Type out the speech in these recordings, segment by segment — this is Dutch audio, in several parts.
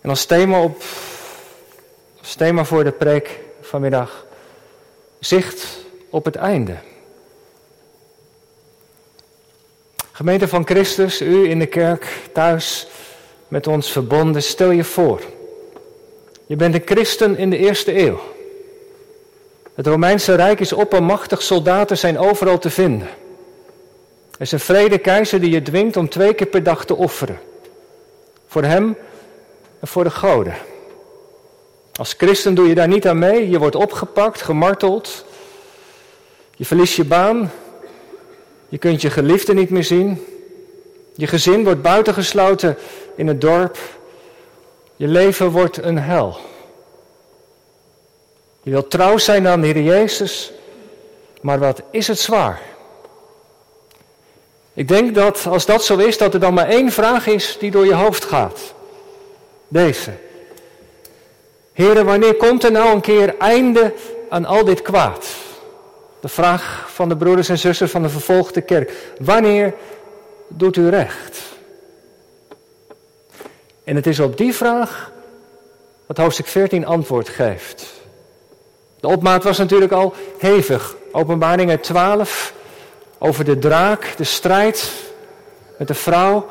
En als thema, op, thema voor de preek vanmiddag, zicht op het einde. Gemeente van Christus, u in de kerk, thuis met ons verbonden, stel je voor. Je bent een christen in de eerste eeuw. Het Romeinse Rijk is oppermachtig, soldaten zijn overal te vinden. Er is een vrede keizer die je dwingt om twee keer per dag te offeren. Voor hem en voor de goden. Als christen doe je daar niet aan mee. Je wordt opgepakt, gemarteld. Je verliest je baan. Je kunt je geliefde niet meer zien. Je gezin wordt buitengesloten in het dorp. Je leven wordt een hel. Je wilt trouw zijn aan de Heer Jezus, maar wat is het zwaar? Ik denk dat als dat zo is, dat er dan maar één vraag is die door je hoofd gaat. Deze. Heren, wanneer komt er nou een keer einde aan al dit kwaad? De vraag van de broeders en zussen van de vervolgde kerk. Wanneer doet u recht? En het is op die vraag wat hoofdstuk 14 antwoord geeft. De opmaat was natuurlijk al hevig. Openbaringen 12 over de draak, de strijd met de vrouw.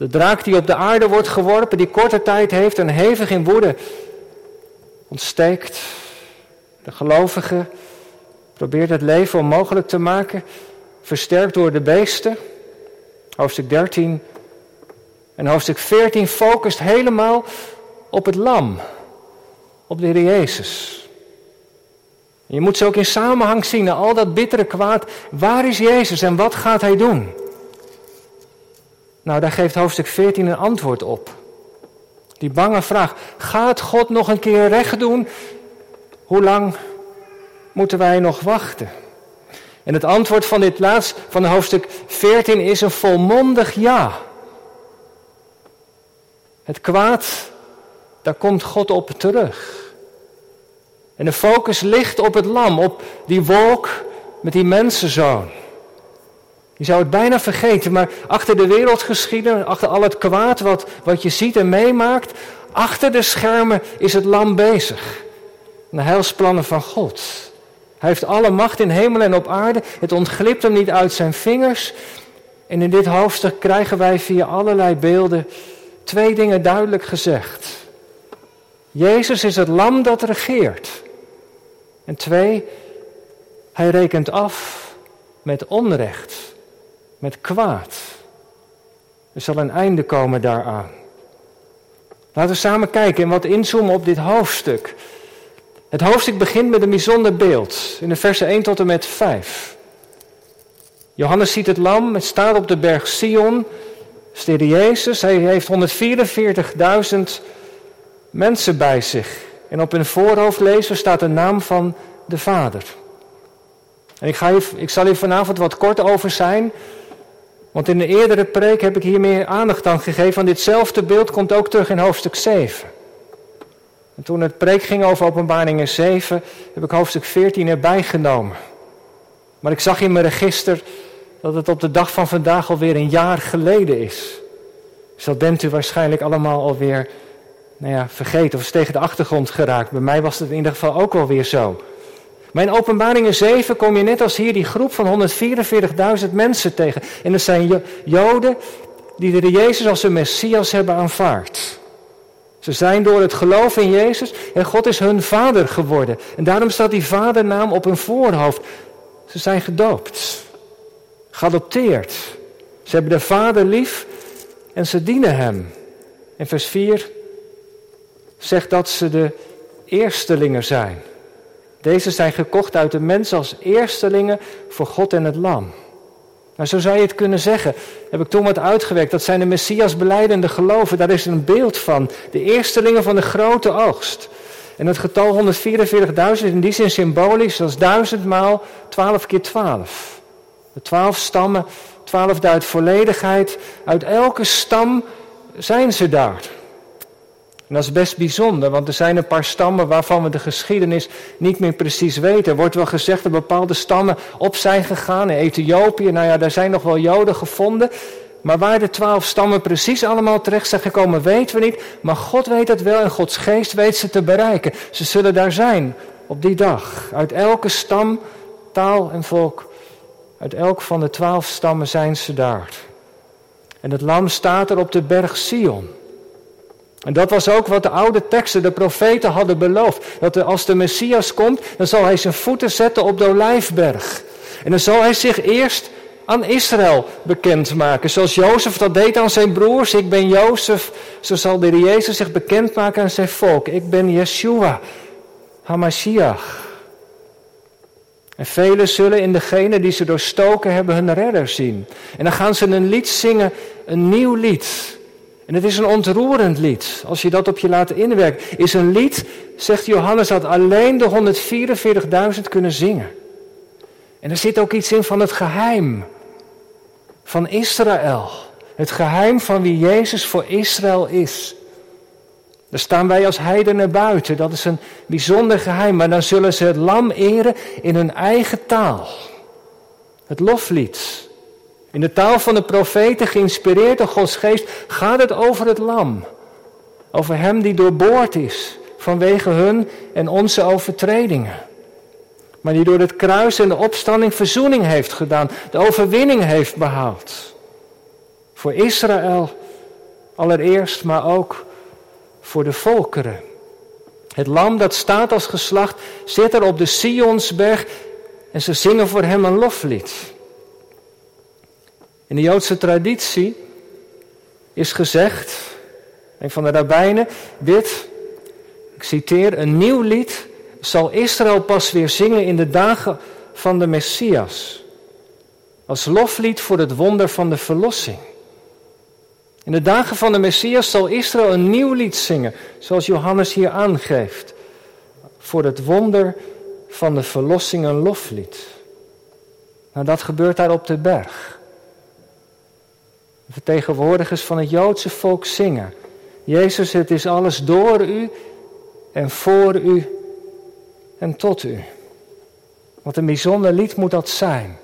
De draak die op de aarde wordt geworpen, die korte tijd heeft en hevig in woede ontsteekt. De gelovige probeert het leven onmogelijk te maken, versterkt door de beesten. Hoofdstuk 13 en hoofdstuk 14 focust helemaal op het lam, op de Heer Jezus. Je moet ze ook in samenhang zien, al dat bittere kwaad. Waar is Jezus en wat gaat hij doen? Nou, daar geeft hoofdstuk 14 een antwoord op. Die bange vraag: gaat God nog een keer recht doen? Hoe lang moeten wij nog wachten? En het antwoord van dit laatst, van hoofdstuk 14, is een volmondig ja. Het kwaad, daar komt God op terug. En de focus ligt op het lam, op die wolk met die mensenzoon. Je zou het bijna vergeten, maar achter de wereldgeschiedenis, achter al het kwaad wat, wat je ziet en meemaakt, achter de schermen is het lam bezig. De heilsplannen van God. Hij heeft alle macht in hemel en op aarde. Het ontglipt hem niet uit zijn vingers. En in dit hoofdstuk krijgen wij via allerlei beelden twee dingen duidelijk gezegd. Jezus is het lam dat regeert. En twee, hij rekent af met onrecht, met kwaad. Er zal een einde komen daaraan. Laten we samen kijken en wat inzoomen op dit hoofdstuk. Het hoofdstuk begint met een bijzonder beeld in de versen 1 tot en met 5. Johannes ziet het lam, het staat op de berg Sion. Stede Jezus, hij heeft 144.000 mensen bij zich. En op hun voorhoofd lezen staat de naam van de Vader. En ik, ga hier, ik zal hier vanavond wat kort over zijn. Want in de eerdere preek heb ik hier meer aandacht aan gegeven. Want ditzelfde beeld komt ook terug in hoofdstuk 7. En toen het preek ging over openbaringen 7, heb ik hoofdstuk 14 erbij genomen. Maar ik zag in mijn register dat het op de dag van vandaag alweer een jaar geleden is. Dus dat bent u waarschijnlijk allemaal alweer nou ja, vergeten of is tegen de achtergrond geraakt. Bij mij was het in ieder geval ook alweer zo. Maar in openbaringen 7 kom je net als hier die groep van 144.000 mensen tegen. En dat zijn Joden die de Jezus als een Messias hebben aanvaard. Ze zijn door het geloof in Jezus en God is hun vader geworden. En daarom staat die vadernaam op hun voorhoofd. Ze zijn gedoopt, geadopteerd. Ze hebben de vader lief en ze dienen hem. En vers 4 zegt dat ze de eerstelingen zijn. Deze zijn gekocht uit de mens als eerstelingen voor God en het lam. Nou, zo zou je het kunnen zeggen. Heb ik toen wat uitgewerkt. Dat zijn de Messias beleidende geloven. Daar is een beeld van. De eerstelingen van de grote oogst. En het getal 144.000 in die zin symbolisch. Dat is duizend maal 12 keer 12. De twaalf stammen, 12 duidt volledigheid. Uit elke stam zijn ze daar. En dat is best bijzonder, want er zijn een paar stammen waarvan we de geschiedenis niet meer precies weten. Er wordt wel gezegd dat bepaalde stammen op zijn gegaan in Ethiopië. Nou ja, daar zijn nog wel Joden gevonden. Maar waar de twaalf stammen precies allemaal terecht zijn gekomen, weten we niet. Maar God weet het wel en Gods geest weet ze te bereiken. Ze zullen daar zijn op die dag. Uit elke stam, taal en volk, uit elk van de twaalf stammen zijn ze daar. En het lam staat er op de berg Sion. En dat was ook wat de oude teksten, de profeten hadden beloofd. Dat als de Messias komt, dan zal hij zijn voeten zetten op de Olijfberg. En dan zal hij zich eerst aan Israël bekendmaken. Zoals Jozef dat deed aan zijn broers. Ik ben Jozef. Zo zal de Jezus zich bekendmaken aan zijn volk. Ik ben Yeshua, Hamashiach. En velen zullen in degene die ze doorstoken hebben hun redder zien. En dan gaan ze een lied zingen, een nieuw lied. En het is een ontroerend lied. Als je dat op je laat inwerken. Is een lied, zegt Johannes, dat alleen de 144.000 kunnen zingen. En er zit ook iets in van het geheim van Israël. Het geheim van wie Jezus voor Israël is. Daar staan wij als heidenen buiten. Dat is een bijzonder geheim. Maar dan zullen ze het lam eren in hun eigen taal. Het loflied. In de taal van de profeten, geïnspireerd door Gods geest, gaat het over het lam. Over hem die doorboord is vanwege hun en onze overtredingen. Maar die door het kruis en de opstanding verzoening heeft gedaan, de overwinning heeft behaald. Voor Israël allereerst, maar ook voor de volkeren. Het lam dat staat als geslacht zit er op de Sionsberg en ze zingen voor hem een loflied. In de Joodse traditie is gezegd, een van de rabbijnen, dit, ik citeer, een nieuw lied zal Israël pas weer zingen in de dagen van de Messias. Als loflied voor het wonder van de verlossing. In de dagen van de Messias zal Israël een nieuw lied zingen, zoals Johannes hier aangeeft. Voor het wonder van de verlossing een loflied. Nou, dat gebeurt daar op de berg. De vertegenwoordigers van het Joodse volk zingen. Jezus, het is alles door u en voor u en tot u. Wat een bijzonder lied moet dat zijn.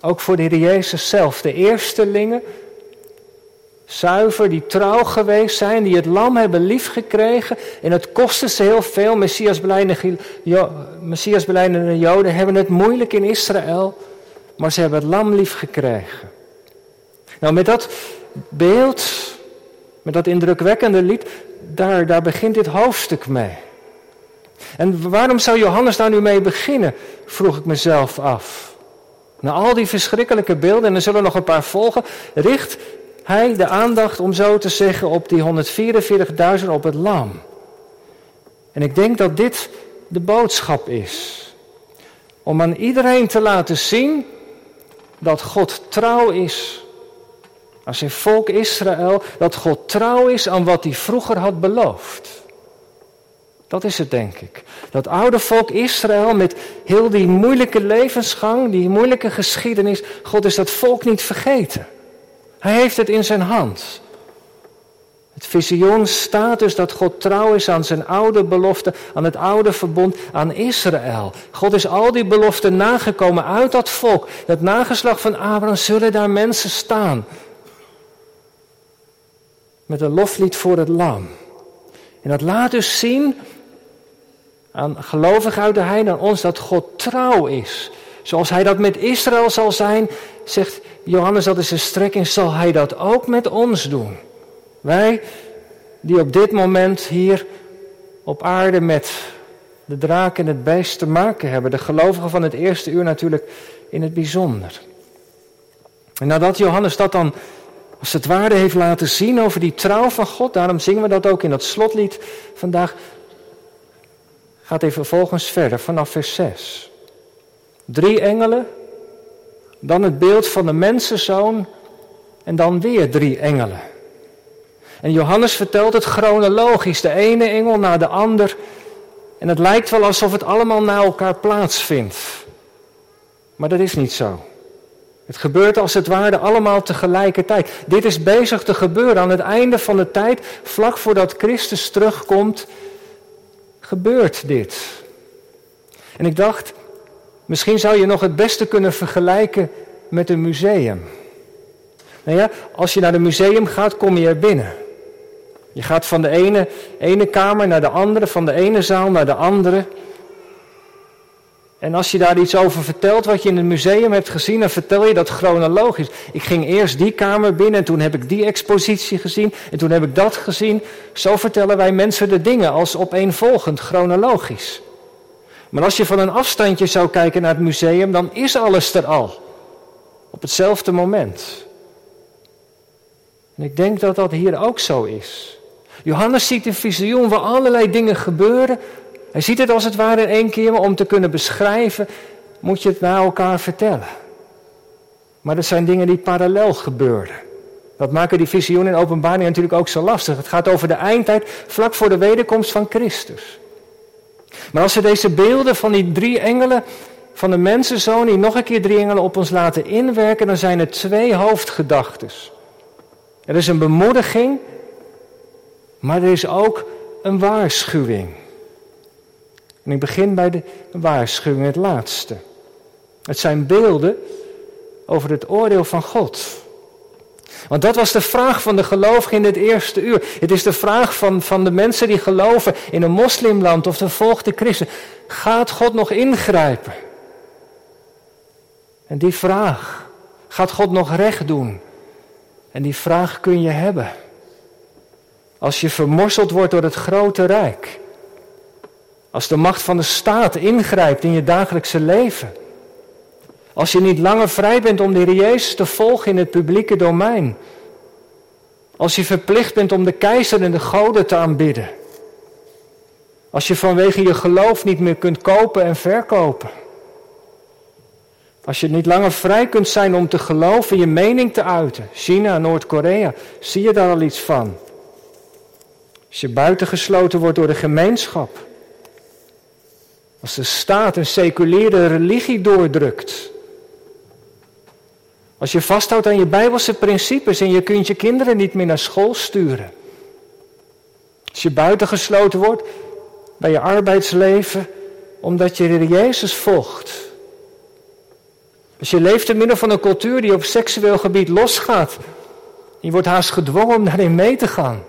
Ook voor de Heer Jezus zelf. De eerstelingen, zuiver, die trouw geweest zijn, die het lam hebben liefgekregen. En het kostte ze heel veel. Messias beleidende Joden hebben het moeilijk in Israël. Maar ze hebben het lam liefgekregen. Nou, met dat beeld, met dat indrukwekkende lied, daar, daar begint dit hoofdstuk mee. En waarom zou Johannes daar nu mee beginnen, vroeg ik mezelf af. Na al die verschrikkelijke beelden, en er zullen nog een paar volgen, richt hij de aandacht, om zo te zeggen, op die 144.000 op het lam. En ik denk dat dit de boodschap is. Om aan iedereen te laten zien dat God trouw is aan zijn volk Israël, dat God trouw is aan wat hij vroeger had beloofd. Dat is het, denk ik. Dat oude volk Israël met heel die moeilijke levensgang, die moeilijke geschiedenis, God is dat volk niet vergeten. Hij heeft het in zijn hand. Het visioen staat dus dat God trouw is aan zijn oude belofte, aan het oude verbond, aan Israël. God is al die beloften nagekomen uit dat volk. Dat nageslag van Abraham zullen daar mensen staan. Met een loflied voor het lam. En dat laat dus zien aan gelovigen uit de heiden, aan ons, dat God trouw is. Zoals hij dat met Israël zal zijn, zegt Johannes, dat is een strekking, zal hij dat ook met ons doen. Wij, die op dit moment hier op aarde met de draak en het beest te maken hebben. De gelovigen van het eerste uur natuurlijk in het bijzonder. En nadat Johannes dat dan als het ware heeft laten zien over die trouw van God, daarom zingen we dat ook in dat slotlied vandaag, gaat hij vervolgens verder vanaf vers 6. Drie engelen, dan het beeld van de mensenzoon en dan weer drie engelen. En Johannes vertelt het chronologisch, de ene engel na de ander. En het lijkt wel alsof het allemaal na elkaar plaatsvindt. Maar dat is niet zo. Het gebeurt als het ware allemaal tegelijkertijd. Dit is bezig te gebeuren aan het einde van de tijd, vlak voordat Christus terugkomt gebeurt dit. En ik dacht, misschien zou je nog het beste kunnen vergelijken met een museum. Nou ja, als je naar een museum gaat, kom je er binnen. Je gaat van de ene, ene kamer naar de andere, van de ene zaal naar de andere. En als je daar iets over vertelt wat je in het museum hebt gezien, dan vertel je dat chronologisch. Ik ging eerst die kamer binnen en toen heb ik die expositie gezien en toen heb ik dat gezien. Zo vertellen wij mensen de dingen als opeenvolgend, chronologisch. Maar als je van een afstandje zou kijken naar het museum, dan is alles er al. Op hetzelfde moment. En ik denk dat dat hier ook zo is. Johannes ziet een visioen waar allerlei dingen gebeuren hij ziet het als het ware in één keer, maar om te kunnen beschrijven moet je het naar elkaar vertellen. Maar dat zijn dingen die parallel gebeuren. Dat maken die visioenen en openbaring natuurlijk ook zo lastig. Het gaat over de eindtijd vlak voor de wederkomst van Christus. Maar als we deze beelden van die drie engelen, van de mensenzoon, die nog een keer drie engelen op ons laten inwerken, dan zijn er twee hoofdgedachten. Er is een bemoediging, maar er is ook een waarschuwing. En ik begin bij de waarschuwing, het laatste. Het zijn beelden over het oordeel van God. Want dat was de vraag van de gelovigen in het eerste uur. Het is de vraag van, van de mensen die geloven in een moslimland of de volgde christen. Gaat God nog ingrijpen? En die vraag, gaat God nog recht doen? En die vraag kun je hebben. Als je vermorseld wordt door het grote rijk. Als de macht van de staat ingrijpt in je dagelijkse leven. Als je niet langer vrij bent om de Heer Jezus te volgen in het publieke domein. Als je verplicht bent om de keizer en de goden te aanbidden. Als je vanwege je geloof niet meer kunt kopen en verkopen. Als je niet langer vrij kunt zijn om te geloven, je mening te uiten. China, Noord-Korea, zie je daar al iets van? Als je buitengesloten wordt door de gemeenschap. Als de staat een seculiere religie doordrukt. Als je vasthoudt aan je bijbelse principes en je kunt je kinderen niet meer naar school sturen. Als je buitengesloten wordt bij je arbeidsleven omdat je de Jezus volgt. Als je leeft te midden van een cultuur die op seksueel gebied losgaat. Je wordt haast gedwongen om daarin mee te gaan.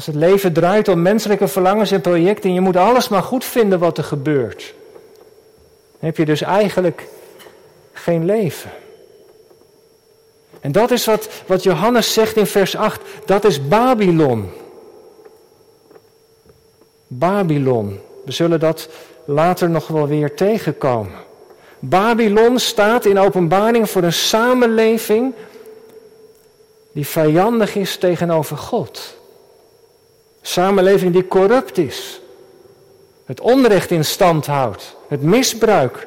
Als het leven draait om menselijke verlangens en projecten en je moet alles maar goed vinden wat er gebeurt, dan heb je dus eigenlijk geen leven. En dat is wat, wat Johannes zegt in vers 8, dat is Babylon. Babylon. We zullen dat later nog wel weer tegenkomen. Babylon staat in openbaring voor een samenleving die vijandig is tegenover God. Samenleving die corrupt is. Het onrecht in stand houdt. Het misbruik.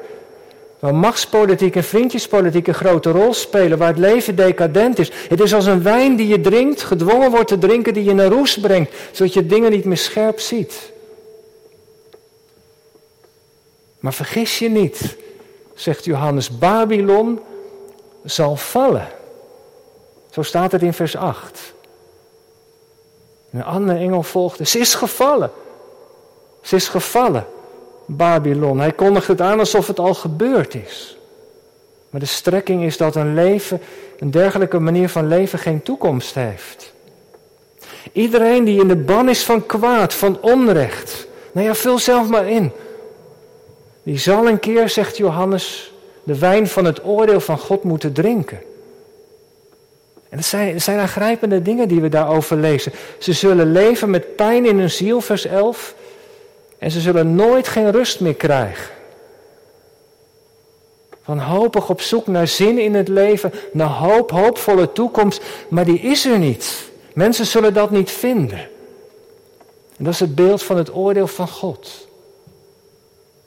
Waar machtspolitiek en vriendjespolitiek een grote rol spelen. Waar het leven decadent is. Het is als een wijn die je drinkt, gedwongen wordt te drinken, die je naar roes brengt. Zodat je dingen niet meer scherp ziet. Maar vergis je niet, zegt Johannes, Babylon zal vallen. Zo staat het in vers 8 een andere engel volgde. Ze is gevallen. Ze is gevallen. Babylon. Hij kondigt het aan alsof het al gebeurd is. Maar de strekking is dat een leven, een dergelijke manier van leven geen toekomst heeft. Iedereen die in de ban is van kwaad, van onrecht. Nou ja, vul zelf maar in. Die zal een keer, zegt Johannes, de wijn van het oordeel van God moeten drinken. En het zijn, aangrijpende dingen die we daarover lezen. Ze zullen leven met pijn in hun ziel, vers 11. En ze zullen nooit geen rust meer krijgen. Wanhopig op zoek naar zin in het leven, naar hoop, hoopvolle toekomst, maar die is er niet. Mensen zullen dat niet vinden. En dat is het beeld van het oordeel van God.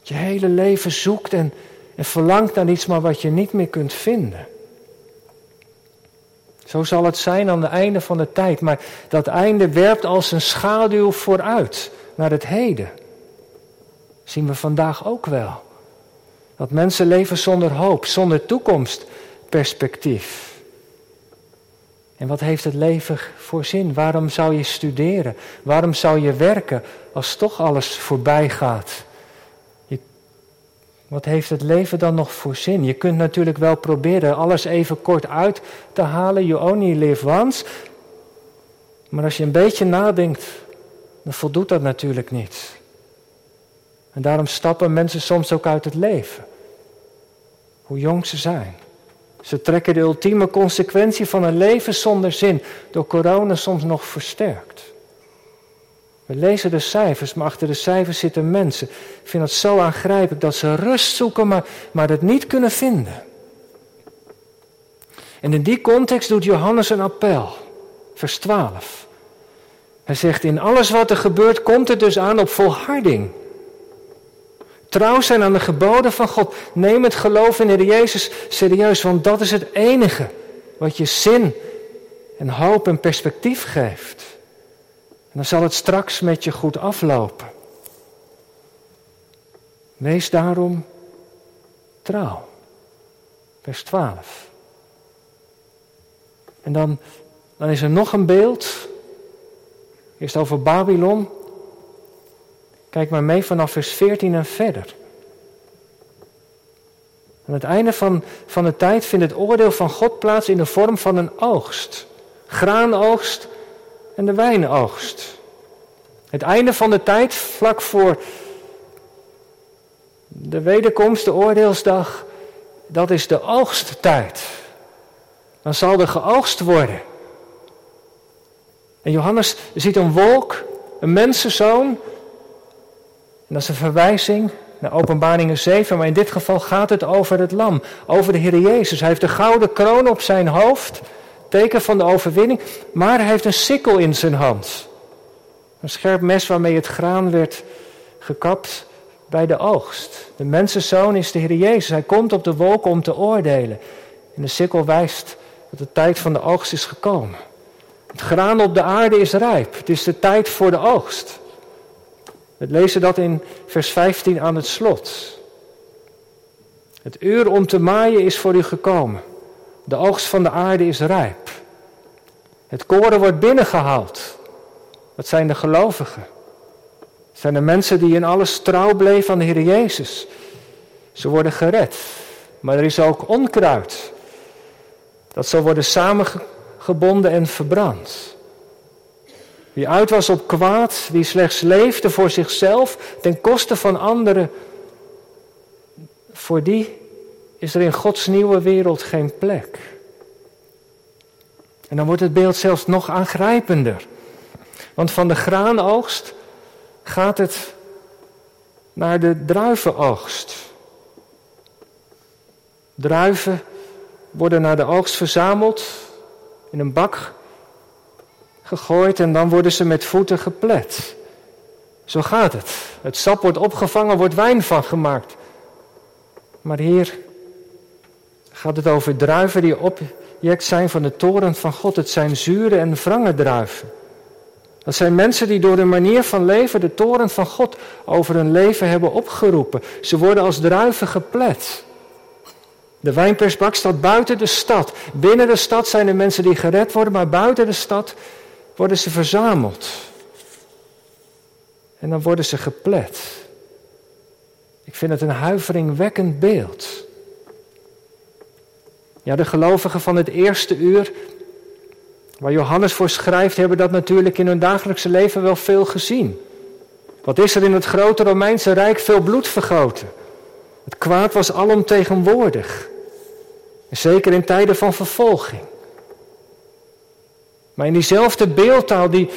Je hele leven zoekt en, en verlangt naar iets, maar wat je niet meer kunt vinden. Zo zal het zijn aan het einde van de tijd. Maar dat einde werpt als een schaduw vooruit naar het heden. zien we vandaag ook wel. Dat mensen leven zonder hoop, zonder toekomstperspectief. En wat heeft het leven voor zin? Waarom zou je studeren? Waarom zou je werken als toch alles voorbij gaat? Wat heeft het leven dan nog voor zin? Je kunt natuurlijk wel proberen alles even kort uit te halen. You only live once. Maar als je een beetje nadenkt, dan voldoet dat natuurlijk niet. En daarom stappen mensen soms ook uit het leven. Hoe jong ze zijn. Ze trekken de ultieme consequentie van een leven zonder zin, door corona soms nog versterkt. We lezen de cijfers, maar achter de cijfers zitten mensen. Ik vind het zo aangrijpelijk dat ze rust zoeken, maar, maar het niet kunnen vinden. En in die context doet Johannes een appel, vers 12. Hij zegt, in alles wat er gebeurt komt het dus aan op volharding. Trouw zijn aan de geboden van God. Neem het geloof in de Jezus serieus, want dat is het enige wat je zin en hoop en perspectief geeft. Dan zal het straks met je goed aflopen. Wees daarom trouw. Vers 12. En dan, dan is er nog een beeld. Eerst over Babylon. Kijk maar mee vanaf vers 14 en verder. Aan het einde van, van de tijd vindt het oordeel van God plaats in de vorm van een oogst. Graanoogst en de wijnoogst. Het einde van de tijd, vlak voor de wederkomst, de oordeelsdag, dat is de oogsttijd. Dan zal er geoogst worden. En Johannes ziet een wolk, een mensenzoon. En dat is een verwijzing naar Openbaringen 7, maar in dit geval gaat het over het lam, over de Heer Jezus. Hij heeft de gouden kroon op zijn hoofd, teken van de overwinning, maar hij heeft een sikkel in zijn hand. Een scherp mes waarmee het graan werd gekapt bij de oogst. De mensenzoon is de Heer Jezus. Hij komt op de wolken om te oordelen. En de sikkel wijst dat de tijd van de oogst is gekomen. Het graan op de aarde is rijp. Het is de tijd voor de oogst. We lezen dat in vers 15 aan het slot. Het uur om te maaien is voor u gekomen. De oogst van de aarde is rijp. Het koren wordt binnengehaald. Dat zijn de gelovigen. Het zijn de mensen die in alles trouw bleven aan de Heer Jezus. Ze worden gered. Maar er is ook onkruid. Dat zal worden samengebonden en verbrand. Wie uit was op kwaad, wie slechts leefde voor zichzelf ten koste van anderen, voor die is er in Gods nieuwe wereld geen plek. En dan wordt het beeld zelfs nog aangrijpender. Want van de graanoogst gaat het naar de druivenoogst. Druiven worden naar de oogst verzameld, in een bak gegooid en dan worden ze met voeten geplet. Zo gaat het. Het sap wordt opgevangen, wordt wijn van gemaakt. Maar hier gaat het over druiven die object zijn van de toren van God. Het zijn zure en wrange druiven. Dat zijn mensen die door de manier van leven de toren van God over hun leven hebben opgeroepen. Ze worden als druiven geplet. De wijnpersbak staat buiten de stad. Binnen de stad zijn er mensen die gered worden, maar buiten de stad worden ze verzameld. En dan worden ze geplet. Ik vind het een huiveringwekkend beeld. Ja, de gelovigen van het eerste uur, waar Johannes voor schrijft, hebben dat natuurlijk in hun dagelijkse leven wel veel gezien. Wat is er in het grote Romeinse Rijk veel bloed vergoten? Het kwaad was alomtegenwoordig. Zeker in tijden van vervolging. Maar in diezelfde beeldtaal die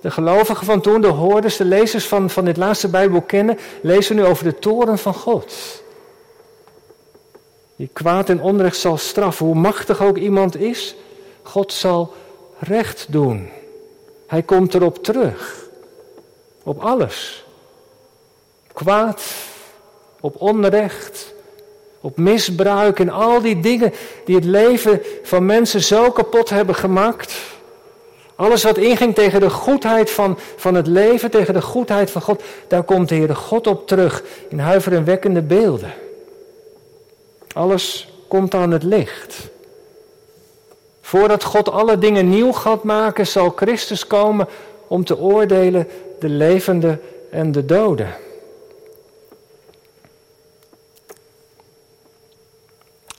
de gelovigen van toen, de hoorders, de lezers van, van dit laatste Bijbel kennen, lezen we nu over de toren van God. Die kwaad en onrecht zal straffen, hoe machtig ook iemand is, God zal recht doen. Hij komt erop terug. Op alles. Kwaad, op onrecht, op misbruik en al die dingen die het leven van mensen zo kapot hebben gemaakt. Alles wat inging tegen de goedheid van, van het leven, tegen de goedheid van God, daar komt de Heere God op terug in huiverenwekkende beelden. Alles komt aan het licht. Voordat God alle dingen nieuw gaat maken, zal Christus komen om te oordelen de levenden en de doden.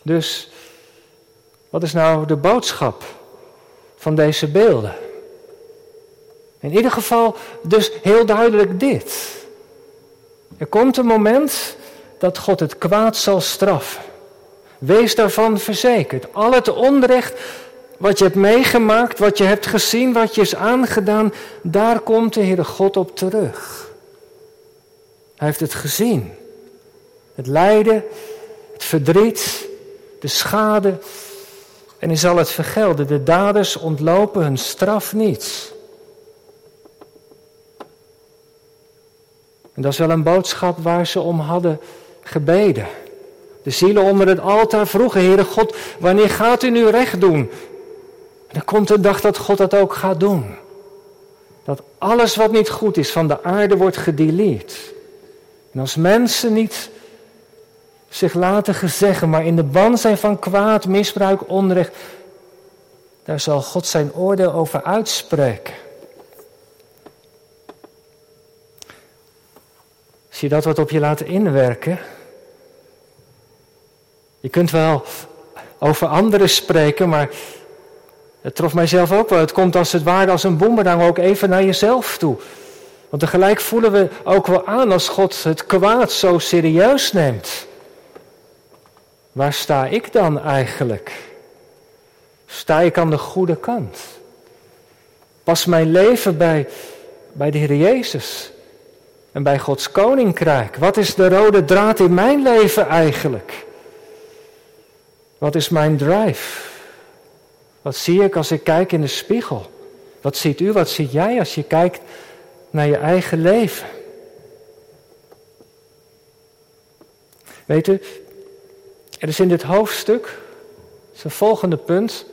Dus wat is nou de boodschap van deze beelden? In ieder geval dus heel duidelijk dit. Er komt een moment dat God het kwaad zal straffen. Wees daarvan verzekerd. Al het onrecht wat je hebt meegemaakt, wat je hebt gezien, wat je is aangedaan, daar komt de Heere God op terug. Hij heeft het gezien. Het lijden, het verdriet, de schade. En hij zal het vergelden. De daders ontlopen hun straf niet. En dat is wel een boodschap waar ze om hadden gebeden. De zielen onder het altaar vroegen, Heere God, wanneer gaat u nu recht doen? En er komt een dag dat God dat ook gaat doen. Dat alles wat niet goed is van de aarde wordt gedeleerd. En als mensen niet zich laten gezeggen, maar in de ban zijn van kwaad, misbruik, onrecht, daar zal God zijn oordeel over uitspreken. Zie je dat wat op je laten inwerken? Je kunt wel over anderen spreken, maar het trof mijzelf ook wel. Het komt als het ware als een boemerang ook even naar jezelf toe. Want tegelijk voelen we ook wel aan als God het kwaad zo serieus neemt. Waar sta ik dan eigenlijk? Sta ik aan de goede kant? Pas mijn leven bij, bij de Heer Jezus en bij Gods koninkrijk? Wat is de rode draad in mijn leven eigenlijk? Wat is mijn drive? Wat zie ik als ik kijk in de spiegel? Wat ziet u, wat ziet jij als je kijkt naar je eigen leven? Weet u, er is in dit hoofdstuk, zijn volgende punt,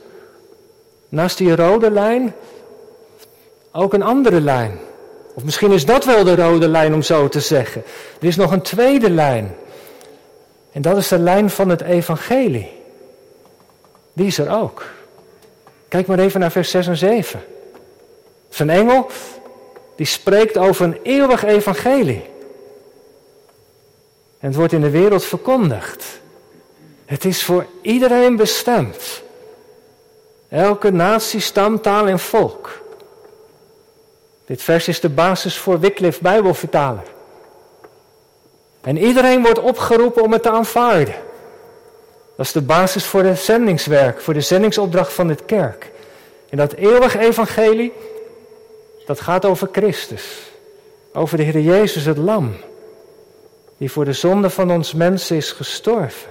naast die rode lijn ook een andere lijn. Of misschien is dat wel de rode lijn om zo te zeggen. Er is nog een tweede lijn. En dat is de lijn van het evangelie. Die is er ook. Kijk maar even naar vers 6 en 7. Zijn engel die spreekt over een eeuwig evangelie. En het wordt in de wereld verkondigd. Het is voor iedereen bestemd. Elke natie, stam, taal en volk. Dit vers is de basis voor Wycliffe Bijbelvertaler. En iedereen wordt opgeroepen om het te aanvaarden. Dat is de basis voor het zendingswerk, voor de zendingsopdracht van dit kerk. En dat eeuwige evangelie, dat gaat over Christus. Over de Heer Jezus, het lam. Die voor de zonde van ons mensen is gestorven.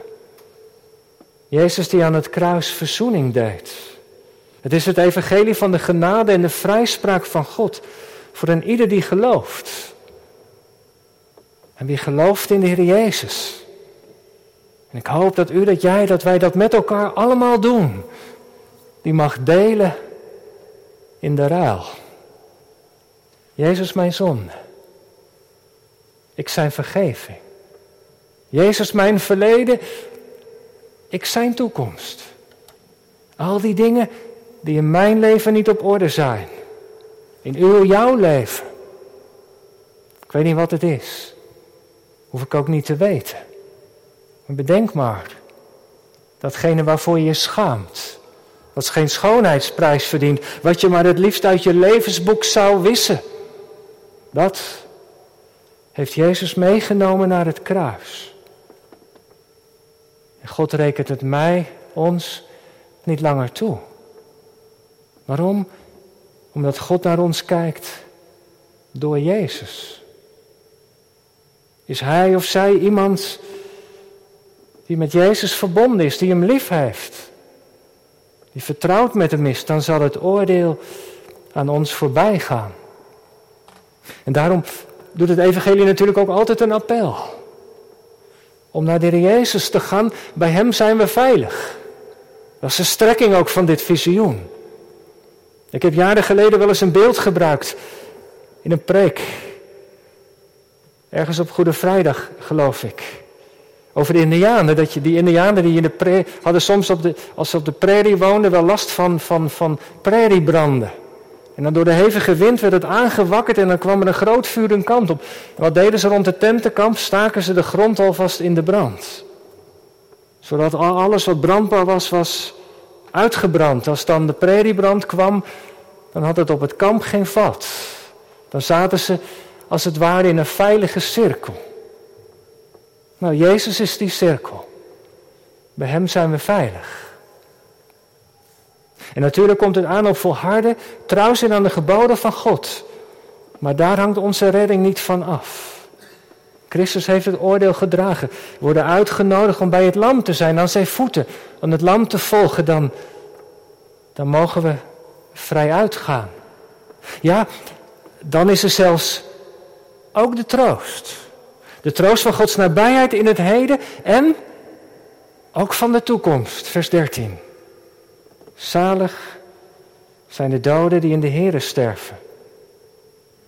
Jezus die aan het kruis verzoening deed. Het is het evangelie van de genade en de vrijspraak van God voor een ieder die gelooft. En wie gelooft in de Heer Jezus. En ik hoop dat u, dat jij, dat wij dat met elkaar allemaal doen. Die mag delen in de ruil. Jezus mijn zonde. Ik zijn vergeving. Jezus mijn verleden. Ik zijn toekomst. Al die dingen die in mijn leven niet op orde zijn. In uw, jouw leven. Ik weet niet wat het is. Hoef ik ook niet te weten. Bedenk maar. Datgene waarvoor je je schaamt. Wat geen schoonheidsprijs verdient. Wat je maar het liefst uit je levensboek zou wissen. Dat heeft Jezus meegenomen naar het kruis. En God rekent het mij, ons, niet langer toe. Waarom? Omdat God naar ons kijkt door Jezus. Is hij of zij iemand die met Jezus verbonden is, die hem lief heeft, die vertrouwd met hem is, dan zal het oordeel aan ons voorbij gaan. En daarom doet het Evangelie natuurlijk ook altijd een appel. Om naar de Jezus te gaan, bij Hem zijn we veilig. Dat is de strekking ook van dit visioen. Ik heb jaren geleden wel eens een beeld gebruikt in een preek. Ergens op Goede Vrijdag, geloof ik. Over de Indianen. Dat je, die Indianen die in de hadden soms op de, als ze op de prairie woonden wel last van, van, van prairiebranden. En dan door de hevige wind werd het aangewakkerd en dan kwam er een groot vuur een kant op. Wat deden ze rond de tentenkamp? Staken ze de grond alvast in de brand. Zodat alles wat brandbaar was, was uitgebrand. Als dan de preriebrand kwam, dan had het op het kamp geen vat. Dan zaten ze als het ware in een veilige cirkel. Nou, Jezus is die cirkel. Bij Hem zijn we veilig. En natuurlijk komt het aan op volharden, trouw zijn aan de geboden van God. Maar daar hangt onze redding niet van af. Christus heeft het oordeel gedragen. We worden uitgenodigd om bij het lam te zijn, aan zijn voeten. Om het lam te volgen, dan, dan mogen we vrij uitgaan. Ja, dan is er zelfs ook de troost. De troost van Gods nabijheid in het heden en ook van de toekomst. Vers 13. Zalig zijn de doden die in de Here sterven.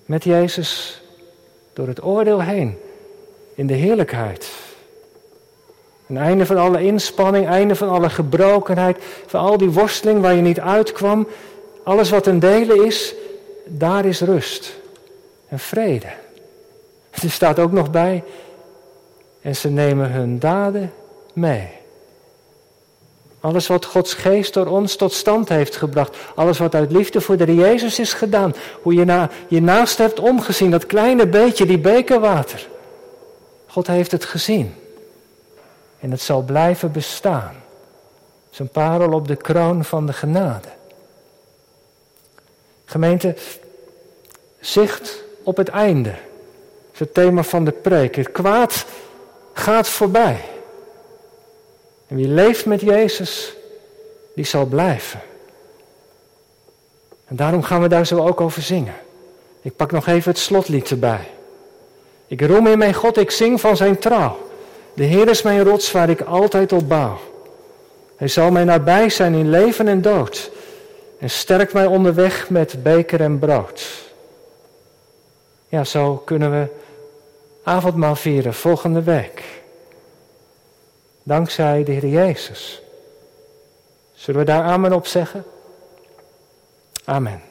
Met Jezus door het oordeel heen in de heerlijkheid. Een einde van alle inspanning, einde van alle gebrokenheid, van al die worsteling waar je niet uitkwam. Alles wat een delen is, daar is rust en vrede. Er staat ook nog bij, en ze nemen hun daden mee. Alles wat Gods geest door ons tot stand heeft gebracht. Alles wat uit liefde voor de Jezus is gedaan. Hoe je na, je naast hebt omgezien. Dat kleine beetje, die bekerwater. God heeft het gezien. En het zal blijven bestaan. Zijn parel op de kroon van de genade. Gemeente, zicht op het einde. Het thema van de preek. Het kwaad gaat voorbij. En wie leeft met Jezus, die zal blijven. En daarom gaan we daar zo ook over zingen. Ik pak nog even het slotlied erbij. Ik roem in mijn God, ik zing van zijn trouw. De Heer is mijn rots waar ik altijd op bouw. Hij zal mij nabij zijn in leven en dood. En sterkt mij onderweg met beker en brood. Ja, zo kunnen we avondmaal vieren volgende week. Dankzij de Heer Jezus. Zullen we daar amen op zeggen? Amen.